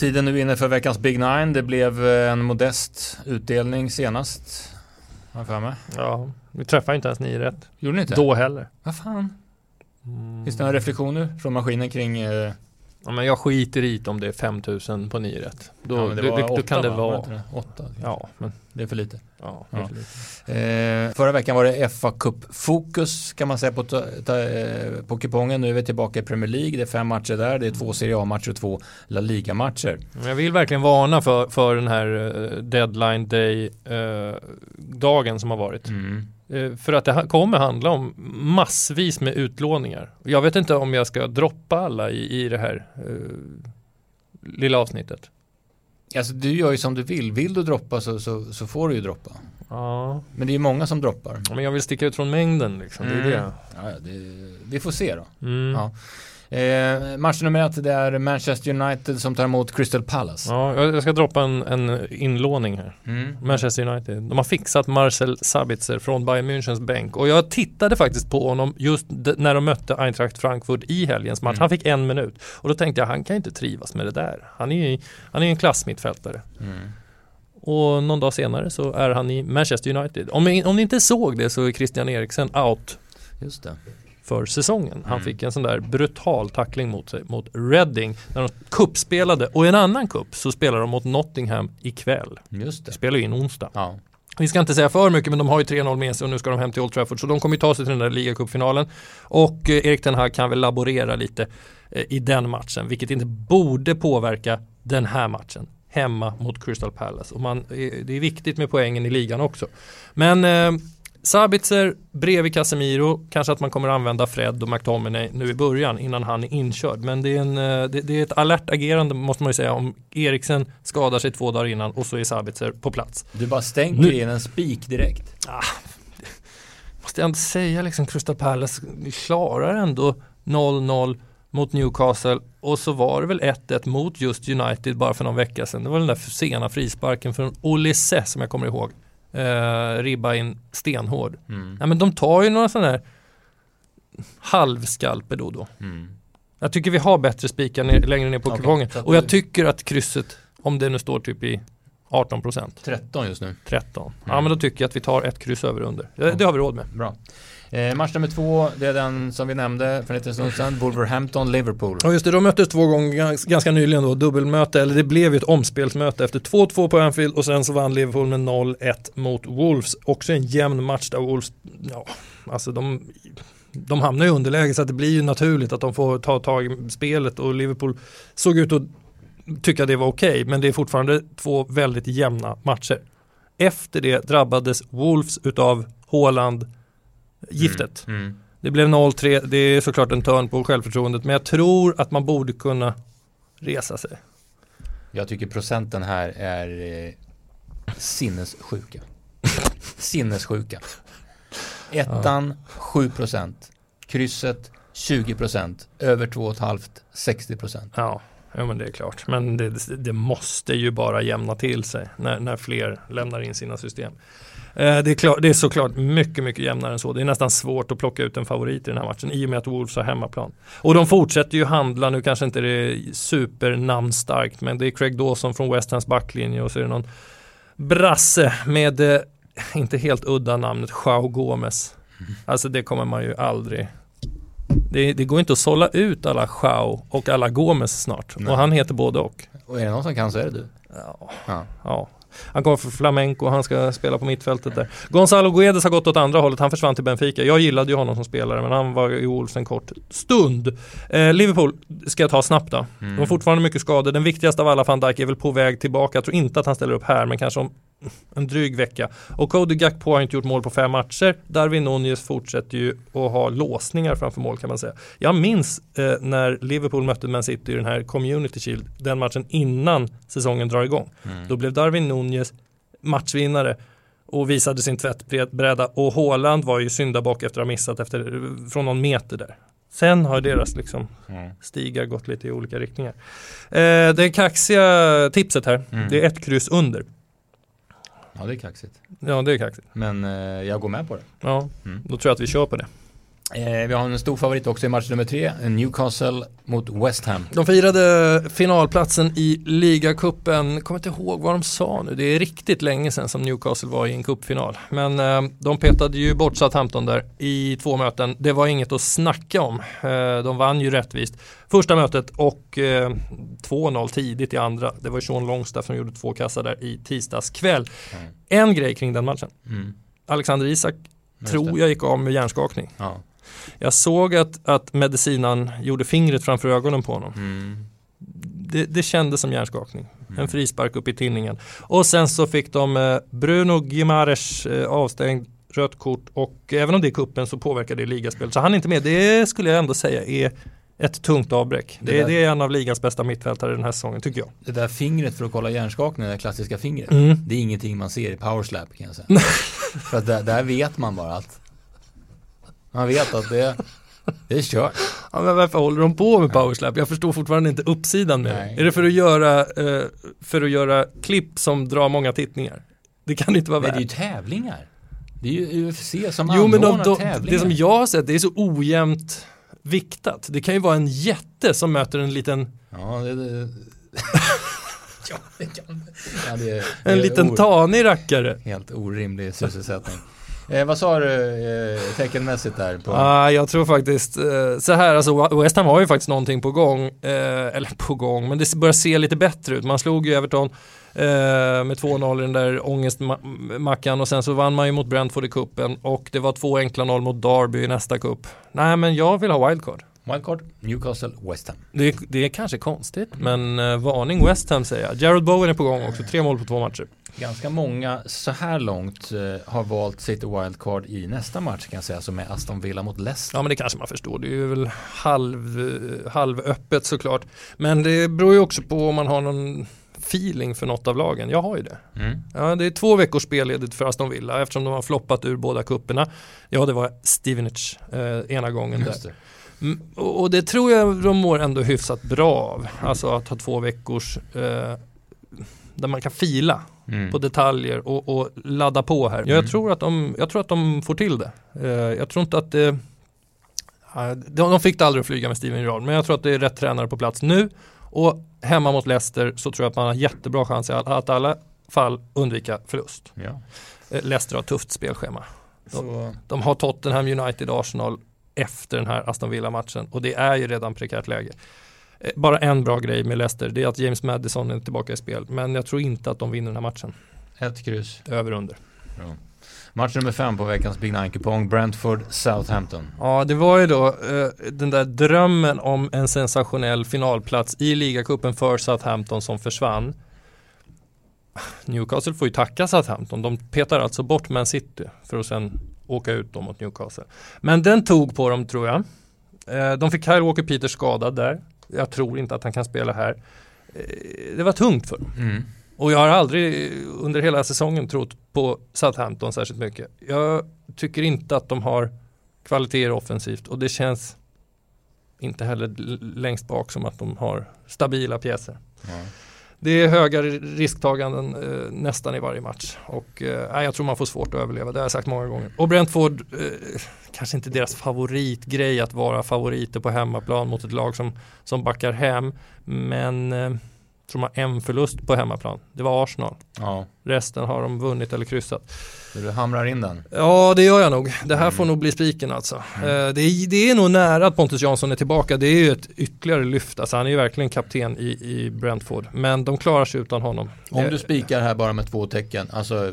Tiden nu inne för veckans Big Nine. Det blev eh, en modest utdelning senast. Har jag för mig. Ja, vi träffade inte ens nio rätt. Gjorde ni inte? Då heller. Vad fan? Mm. Finns det några reflektioner från maskinen kring eh, Ja, men jag skiter i om det är 5000 på nio rätt. Då, ja, det då, var då, kan det va? Var vara. inte det? Åtta. Ja, men Det är för lite. ja, Ja. för lite. Eh, förra veckan var det FA Cup-fokus kan man säga på, ta, ta, eh, på kupongen. Nu är vi tillbaka i Premier League. Det är fem matcher där. Det är två Serie A-matcher och två La Liga-matcher. Jag vill verkligen varna för, för den här eh, deadline day eh, dagen som har varit. Mm. Eh, för att det kommer handla om massvis med utlåningar. Jag vet inte om jag ska droppa alla i, i det här eh, lilla avsnittet. Alltså du gör ju som du vill. Vill du droppa så, så, så får du ju droppa. Ja, Men det är ju många som droppar. men jag vill sticka ut från mängden liksom. Det är Mm. det. Ja, det, vi får se då. Mm. Ja. Eh, match nummer ett det är Manchester United som tar emot Crystal Palace. Ja, jag ska droppa en, en inlåning här. Mm. Manchester United. De har fixat Marcel Sabitzer från Bayern Münchens bänk. Och jag tittade faktiskt på honom just när de mötte Eintracht Frankfurt i helgens match. Mm. Han fick en minut. Och då tänkte jag, han kan inte trivas med det där. Han är ju han är en klassmittfältare. Mm. Och någon dag senare så är han i Manchester United. Om, om ni inte såg det så är Christian Eriksen out Just det. För säsongen. Han Mm. fick en sån där brutal tackling mot sig mot Reading när de kuppspelade. Och i en annan kupp så spelar de mot Nottingham ikväll. Just Det spelar ju in onsdag. Ja. Vi ska inte säga för mycket men de har ju 3-0 med sig och nu ska de hem till Old Trafford så de kommer ju ta sig till den där ligacupfinalen. Och eh, Erik Ten Hag kan väl laborera lite eh, i den matchen vilket inte borde påverka den här matchen hemma mot Crystal Palace. Och man, eh, det är viktigt med poängen i ligan också. Men Sabitzer bredvid Casemiro, kanske att man kommer använda Fred och McTominay nu i början innan han är inkörd. Men det är, en, eh, det, det är ett alert agerande måste man ju säga om Eriksen skadar sig två dagar innan och så är Sabitzer på plats. Du bara stänker Nu- in en spik direkt. måste jag inte säga liksom Crystal Palace klarar ändå 0-0 mot Newcastle och så var det väl 1-1 mot just United bara för någon vecka sedan. Det var den där sena frisparken från Olise som jag kommer ihåg. Eh, ribba in stenhård. Mm. Nej men de tar ju några sådana här halvskalper då och då. Mm. Jag tycker vi har bättre spikar ner, längre ner på Okej, kupongen. Och jag tycker att krysset, om det nu står typ i 18%, 13 just nu. 13. Ja Mm. men då tycker jag att vi tar ett kryss över under. Det, det har vi råd med. Bra. Eh, match nummer två, det är den som vi nämnde för en liten stund sedan. Wolverhampton-Liverpool. Ja just det, de möttes två gånger ganska nyligen då, dubbelmöte, eller det blev ju ett omspelsmöte efter 2-2 på Anfield och sen så vann Liverpool med 0-1 mot Wolves. Också en jämn match där Wolves, ja, alltså de, de hamnar i underläge så att det blir ju naturligt att de får ta tag i spelet och Liverpool såg ut att tycka det var okej, men det är fortfarande två väldigt jämna matcher. Efter det drabbades Wolves utav Haaland giftet. Mm. Mm. Det blev 0-3, det är såklart en törn på självförtroendet men jag tror att man borde kunna resa sig. Jag tycker procenten här är eh, sinnessjuka. sinnessjuka. Ettan 7%. Krysset 20%. Över 2,5 60%. Ja, ja men det är klart. Men det, det måste ju bara jämna till sig när, när fler lämnar in sina system. Eh, det, är klart, det är såklart mycket, mycket jämnare än så. Det är nästan svårt att plocka ut en favorit i den här matchen i och med att Wolves har hemmaplan. Och de fortsätter ju handla, nu kanske inte det är supernamnstarkt, men det är Craig Dawson från West Hams backlinje och så är det någon brasse med, eh, inte helt udda namnet, Joao Gomez. Alltså det kommer man ju aldrig det, det går inte att sålla ut alla Joao och alla Gomez snart. Nej. Och han heter både och. Och är det någon som kan så är det du. Ja. Ja. ja. Han kommer från Flamenco och han ska spela på mittfältet där. Gonzalo Guedes har gått åt andra hållet. Han försvann till Benfica. Jag gillade ju honom som spelare men han var i Wolves en kort stund. Eh, Liverpool ska jag ta snabbt då. Mm. De har fortfarande mycket skador. Den viktigaste av alla, van Dijk, är väl på väg tillbaka. Jag tror inte att han ställer upp här, men kanske om en dryg vecka. Och Cody Gakpo har inte gjort mål på fem matcher. Darwin Nunez fortsätter ju att ha låsningar framför mål kan man säga. Jag minns eh, när Liverpool mötte Man City i den här Community Shield, den matchen innan säsongen drar igång. Mm. Då blev Darwin Nunez matchvinnare och visade sin tvättbräda och Haaland var ju syndabock efter att ha missat efter, från någon meter där. Sen har deras liksom Mm. stigar gått lite i olika riktningar. Eh, det kaxiga tipset här, Mm. det är ett kryss under. Ja det är kaxigt. Ja, det är kaxigt. Men eh, jag går med på det. Ja, Mm. då tror jag att vi kör på det. Eh, vi har en stor favorit också i match nummer tre, Newcastle mot West Ham. De firade finalplatsen i ligacupen, kommer inte ihåg vad de sa nu, det är riktigt länge sedan som Newcastle var i en cupfinal. Men eh, de petade ju bort Southampton där i två möten, det var inget att snacka om. Eh, de vann ju rättvist första mötet och eh, 2-0 tidigt i andra. Det var Sean Longstaff som gjorde två kassar där i tisdags kväll. Mm. En grej kring den matchen. Mm. Alexander Isak tror jag gick av med hjärnskakning. Ja. Jag såg att, att medicinan gjorde fingret framför ögonen på honom. Mm. Det, det kändes som hjärnskakning. Mm. En frispark upp i tinningen. Och sen så fick de eh, Bruno Gimares eh, avstängd rött kort och även om det är kuppen så påverkar det ligaspelet. Så han är inte med. Det skulle jag ändå säga är ett tungt avbräck. Det, det, det, är en av ligans bästa mittfältare den här säsongen tycker jag. Det där fingret för att kolla hjärnskakning, det där klassiska fingret. Mm. Det är ingenting man ser i powerslap kan jag säga. för att där, där, vet man bara att man vet att det, det är kört. Ja, men varför håller de på med powerslap? Jag förstår fortfarande inte uppsidan med det. Är det för att göra, eh, för att göra klipp som drar många tittningar? Det kan inte vara värt. Det är ju tävlingar. Det är ju UFC som jo, men de, de, tävlingar. Det som jag har sett, det är så ojämnt viktat. Det kan ju vara en jätte som möter en liten Ja, det, det. ja, det kan... ja, det är, En liten tanig rackare. Helt orimlig sysselsättning. Eh, vad sa du eh, teckenmässigt där? På? Ah, jag tror faktiskt eh, så här, alltså West Ham har ju faktiskt någonting på gång, eh, eller på gång, men det börjar se lite bättre ut. Man slog ju Everton eh, med 2-0 i den där ångestmackan och sen så vann man ju mot Brentford i kuppen och det var två enkla noll mot Derby i nästa kupp. Nej, men jag vill ha wildcard. Wildcard, Newcastle, West Ham. Det, det är kanske konstigt, men eh, varning West Ham säger jag. Jared Bowen är på gång också, tre mål på två matcher. Ganska många så här långt eh, har valt City Wildcard i nästa match kan jag säga som är Aston Villa mot Leicester. Ja men det kanske man förstår. Det är ju väl halv, eh, halvöppet såklart. Men det beror ju också på om man har någon feeling för något av lagen. Jag har ju det. Mm. Ja, det är två veckors spelledigt för Aston Villa eftersom de har floppat ur båda kupperna. Ja det var Stevenage eh, ena gången Just där. Mm, och det tror jag de mår ändå hyfsat bra av. Alltså att ha två veckors eh, där man kan fila mm. på detaljer och, och, ladda på här. Mm. Jag, tror att de, jag tror att de får till det. Eh, jag tror inte att det de fick det aldrig att flyga med Steven Gerrard men jag tror att det är rätt tränare på plats nu och hemma mot Leicester så tror jag att man har jättebra chans att, att i alla fall undvika förlust. Ja. Eh, Leicester har tufft spelschema. De, de, har Tottenham, United, Arsenal efter den här Aston Villa-matchen och det är ju redan prekärt läge. Eh, bara en bra grej med Leicester, det är att James Madison är tillbaka i spel. Men jag tror inte att de vinner den här matchen. Ett kryss. Över under. Bra. Match nummer fem på veckans Big Nine-kupong, Brentford Southampton. Ja, det var ju då eh, den där drömmen om en sensationell finalplats i ligacupen för Southampton som försvann. Newcastle får ju tacka Southampton. De petar alltså bort Man City för att sen åka ut då mot Newcastle. Men den tog på dem tror jag. Eh, de fick Kyle Walker Peters skadad där. Jag tror inte att han kan spela här. Eh, det var tungt för dem. Mm. Och jag har aldrig under hela säsongen trott på Southampton särskilt mycket. Jag tycker inte att de har kvaliteter offensivt och det känns inte heller längst bak som att de har stabila pjäser. Mm. Det är höga risktaganden eh, nästan i varje match. Och eh, jag tror man får svårt att överleva, det har jag sagt många gånger. Och Brentford, eh, kanske inte deras favoritgrej att vara favoriter på hemmaplan mot ett lag som, som backar hem, men eh, eh, tror man en förlust på hemmaplan. Det var Arsenal. Ja. Resten har de vunnit eller kryssat. Du hamrar in den? Ja, det gör jag nog. Det här mm. får nog bli spiken alltså. Mm. Eh, det, är, det är nog nära att Pontus Jansson är tillbaka. Det är ju ett ytterligare lyft. Alltså, han är ju verkligen kapten i, i Brentford. Men de klarar sig utan honom. Om du spikar här bara med två tecken. Alltså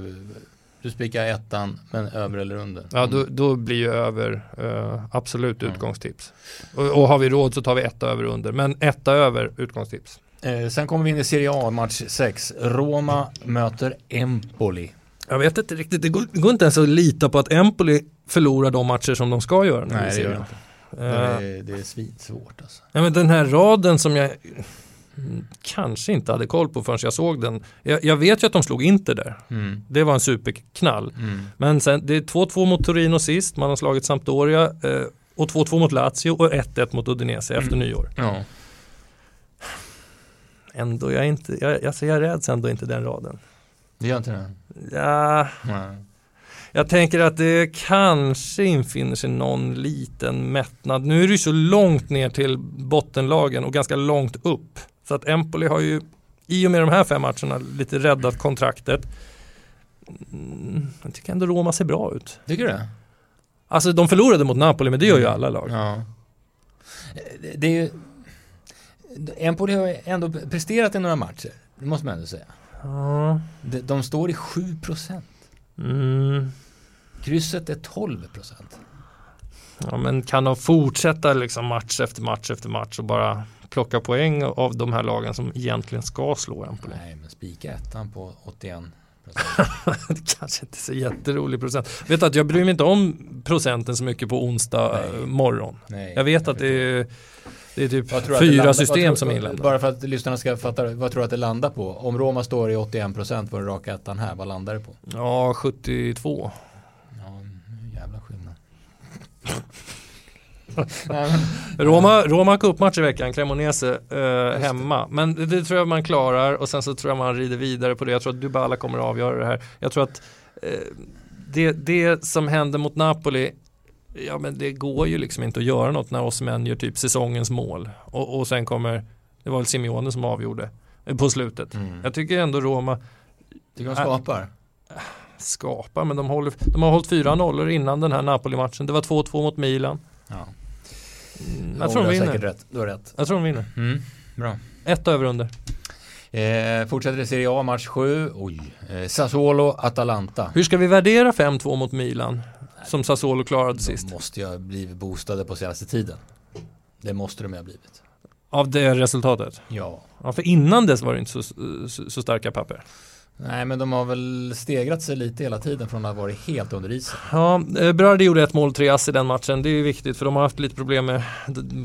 du spikar ettan, men över eller under? Ja, då, då blir ju över uh, absolut mm. utgångstips. Och, och, har vi råd så tar vi etta över under. Men etta över utgångstips. Eh, sen kommer vi in i Serie A, match 6. Roma möter Empoli. Jag vet inte riktigt, det går, det går, inte ens att lita på att Empoli förlorar de matcher som de ska göra. Nej, det gör det inte. Det är, det är svårt alltså. Ja, men den här raden som jag kanske inte hade koll på förrän jag såg den. Jag, jag vet ju att de slog Inter där. Mm. Det var en superknall. Mm. Men sen, det är 2-2 mot Torino sist, man har slagit Sampdoria eh, och 2-2 mot Lazio och 1-1 mot Udinese mm. efter nyår. Ja. Ändå, jag, är inte, jag, alltså jag räds ändå inte den raden. Det gör inte det? Ja. Nej. Jag tänker att det kanske infinner sig någon liten mättnad. Nu är det ju så långt ner till bottenlagen och ganska långt upp. Så att Empoli har ju i och med de här fem matcherna lite räddat kontraktet. Mm, jag tycker ändå Roma ser bra ut. Tycker du det? Alltså de förlorade mot Napoli men det gör ju alla lag. Ja. Det är ju... Empoli har ändå presterat i några matcher. Det måste man ändå säga. Ja. De, de står i 7%. Mm. Krysset är 12%. Ja men kan de fortsätta liksom match efter match efter match och bara plocka poäng av de här lagen som egentligen ska slå Empoli? Nej, men spika ettan på 81%. Det kanske inte är så jätterolig procent. Vet att jag bryr mig inte om procenten så mycket på onsdag Nej. eh, morgon. Nej, Jag vet att förstår. det är, det är typ att fyra landar- system tror- som är inlämnade. Bara för att lyssnarna ska fatta, vad tror du att det landar på? Om Roma står i 81% på den raka ettan här, vad landar det på? Ja, 72. Ja, en jävla skillnad. Nej, men, Roma, Roma cupmatch i veckan, Cremonese eh, hemma. Men det, det tror jag man klarar och sen så tror jag man rider vidare på det. Jag tror att Dybala kommer att avgöra det här. Jag tror att eh, det, det som hände mot Napoli Ja men det går ju liksom inte att göra något när Osimhen gör typ säsongens mål. Och, och sen kommer, det var väl Simeone som avgjorde på slutet. mm. Jag tycker ändå Roma Tycker de skapar? skapar, men de, håller, de har hållit fyra nollor innan den här Napoli-matchen. Det var 2-2 mot Milan. Ja. Mm, jag tror de vinner. rätt. Du har rätt. Jag tror de vinner. Mm. Bra. Ett över under. Eh, fortsätter i Serie A, match 7. Oj. Eh, Sassuolo, Atalanta. Hur ska vi värdera 5-2 mot Milan? Som Sassuolo klarade sist. De måste ju ha blivit boostade på senaste tiden. Det måste de ju ha blivit. Av det resultatet. Ja. Ja, för innan dess var det inte så, så, så starka papper. Nej, men de har väl stegrat sig lite hela tiden från att ha varit helt under isen. Ja, eh, Brady gjorde ett mål, tre ass i den matchen. Det är ju viktigt för de har haft lite problem med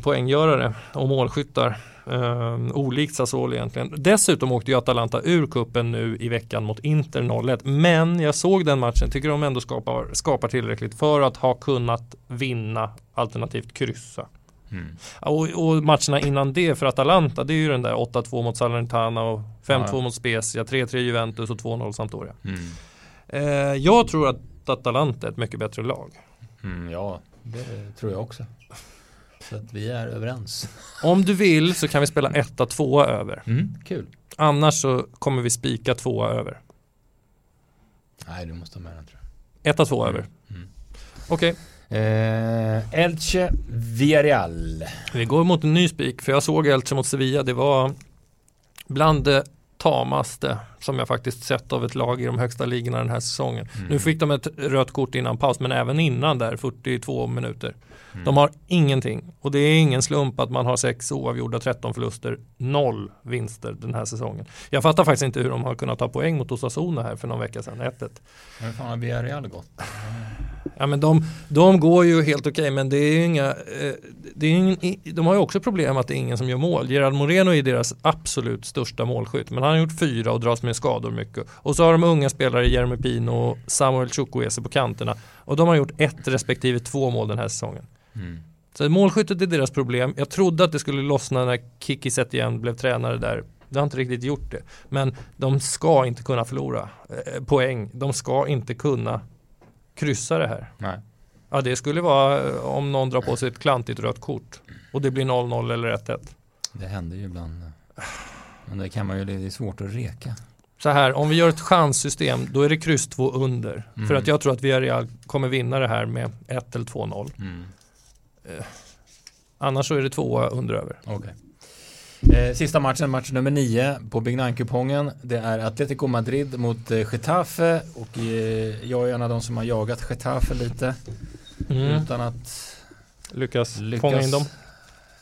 poänggörare och målskyttar. Um, olikt Sassuolo egentligen. Dessutom åkte ju Atalanta ur kuppen nu i veckan mot Inter 0-1. Men jag såg den matchen, tycker de ändå skapar, skapar tillräckligt för att ha kunnat vinna alternativt kryssa. Mm. Och, och matcherna innan det för Atalanta, det är ju den där 8-2 mot Salernitana och 5-2 Ja. mot Spezia, 3-3 Juventus och 2-0 Sampdoria. Mm. Eh, jag tror att Atalanta är ett mycket bättre lag. Mm, ja, det tror jag också. Så att vi är överens. Om du vill så kan vi spela 1-2 över. Mm, kul. Annars så kommer vi spika 2 över. Nej, du måste ha med den tror jag. 1-2 över. Mm. Okej, Eh, Elche, Villarreal. vi går mot en ny spik för jag såg Elche mot Sevilla. Det var bland det tamaste som jag faktiskt sett av ett lag i de högsta ligorna den här säsongen. Mm. Nu fick de ett rött kort innan paus men även innan där 42 minuter. Mm. De har ingenting och det är ingen slump att man har sex oavgjorda, 13 förluster, noll vinster den här säsongen. Jag fattar faktiskt inte hur de har kunnat ta poäng mot Osasuna här för någon vecka sedan, 1-1. Men fan har Villarreal gått? Ja men de, de går ju helt okej men det är inga, eh, det är ingen, de har ju också problem att det är ingen som gör mål. Gerard Moreno är deras absolut största målskytt men han har gjort fyra och dras med skador mycket. Och så har de unga spelare Jeremy Pino och Samuel Chukwueze på kanterna och de har gjort ett respektive två mål den här säsongen. Mm. Så målskyttet är deras problem. Jag trodde att det skulle lossna när Kiki igen blev tränare där. Det har inte riktigt gjort det. Men de ska inte kunna förlora eh, poäng. De ska inte kunna kryssa det här. Nej. Ja, det skulle vara eh, om någon drar på sig ett klantigt rött kort. Och det blir 0-0 eller 1-1. Det händer ju ibland. Men det kan man ju, det är svårt att reka. Så här, om vi gör ett chanssystem, då är det kryss 2 under. Mm. För att jag tror att Villarreal kommer vinna det här med 1 eller 2-0. Mm. Annars så är det 2 under över. Okej. Eh, sista matchen, match nummer nio på Big Nine-kupongen. Det är Atletico Madrid mot eh, Getafe och eh, jag är en av de som har jagat Getafe lite Mm. utan att Lyckas, lyckas fånga in dem.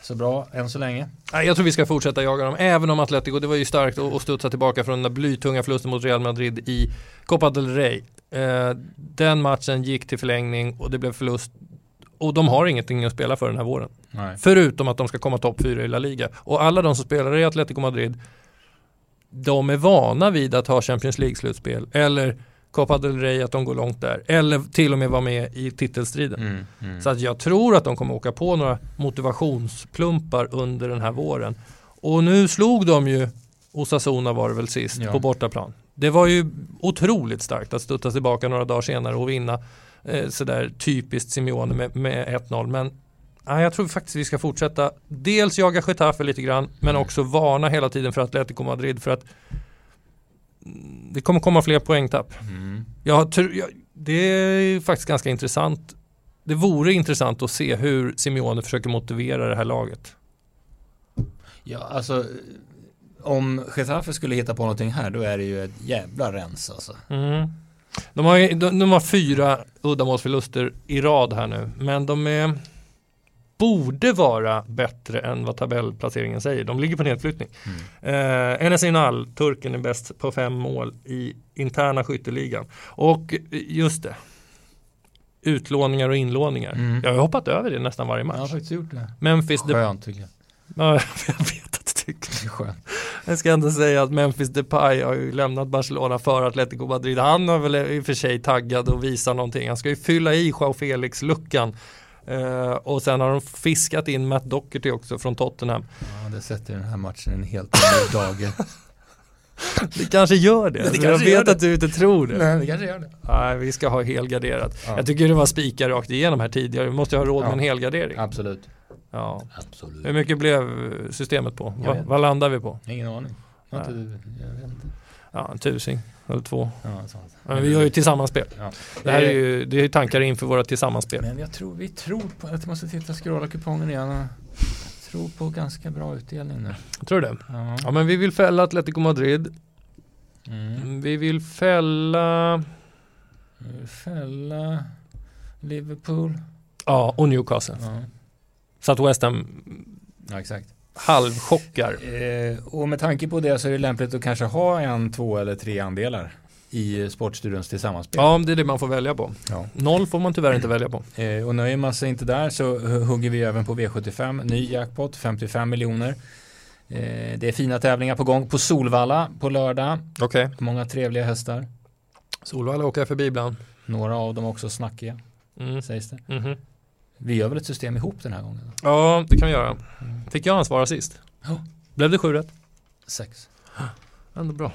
Så bra än så länge. Jag tror vi ska fortsätta jaga dem, även om Atletico, det var ju starkt att att studsa tillbaka från den där blytunga förlusten mot Real Madrid i Copa del Rey. Eh, den matchen gick till förlängning och det blev förlust. Och de har ingenting att spela för den här våren. Nej. Förutom att de ska komma topp 4 i La Liga. Och alla de som spelar i Atletico Madrid, de är vana vid att ha Champions League-slutspel. Eller Copa del Rey, att de går långt där. Eller till och med vara med i titelstriden. Mm, mm. Så att jag tror att de kommer åka på några motivationsplumpar under den här våren. Och nu slog de ju Osasuna var det väl sist Ja. på bortaplan. Det var ju otroligt starkt att studsa tillbaka några dagar senare och vinna eh, sådär typiskt Simeone med, med 1-0. Men ja, jag tror faktiskt vi ska fortsätta dels jaga Getafe lite grann men också varna hela tiden för Atletico Madrid för att mm, det kommer komma fler poängtapp. Mm. Jag, jag, det är faktiskt ganska intressant. Det vore intressant att se hur Simeone försöker motivera det här laget. Ja, alltså om Getafe skulle hitta på någonting här då är det ju ett jävla rens alltså. Mm. De, har, de, de har fyra uddamålsförluster i rad här nu, men de är, borde vara bättre än vad tabellplaceringen säger. De ligger på nedflyttning. Eh, Enes Ünal, turken, är bäst på fem mål i interna skytteligan. Och just det, utlåningar och inlåningar. Mm. Jag har hoppat över det nästan varje Jag har match. faktiskt gjort det. Memphis Skönt tycker jag. ja, jag vet att du tycker Det är skönt. jag ska ändå säga att Memphis Depay har ju lämnat Barcelona för Atletico Madrid. Han har väl i och för sig taggad och visar någonting. Han ska ju fylla i Joao Felix-luckan. Eh, och sen har de fiskat in Matt Doherty också från Tottenham. Ja, det sätter den här matchen en helt ny dager. Det kanske gör det. Det jag kanske vet gör det. att du inte tror det. Nej, det kanske gör det. Nej, vi ska ha helgarderat. Ja. Jag tycker det var spikar rakt igenom här tidigare. Vi måste ju ha råd med Ja. en helgardering. Absolut. Ja. Absolut. Hur mycket blev systemet på? Jag Va, vet. vad landar vi på? Ingen aning. Jag inte- jag vet inte. Ja, en tusing eller två. Ja, sant. Men vi gör ju tillsammanspel. Ja. Det här är ju det är tankar inför våra tillsammanspel. Men jag tror, vi tror på, jag måste titta scrolla kupongen igen. Jag tror på ganska bra utdelning nu. Tror du det? Ja. Ja men vi vill fälla Atletico Madrid. Mm. Vi vill fälla Fälla Liverpool. Ja och Newcastle. Ja, Så att West Ham ja exakt. Halvchockar. Eh, och med tanke på det så är det lämpligt att kanske ha en, två eller tre andelar i Sportstudions tillsammanspel. Ja det är det man får välja på. Ja. Noll får man tyvärr inte välja på. Eh, och nöjer man sig inte där så hu- hugger vi även på V75, ny jackpot, 55 miljoner. Eh, det är fina tävlingar på gång på Solvalla på lördag. Okej. Många trevliga hästar. Solvalla åker jag förbi ibland. Några av dem också snackiga, Mm. sägs det. Mhm. Vi gör väl ett system ihop den här gången? Ja det kan vi göra. Fick jag ansvara sist? Ja. Blev det sju rätt? Sex. Ändå bra.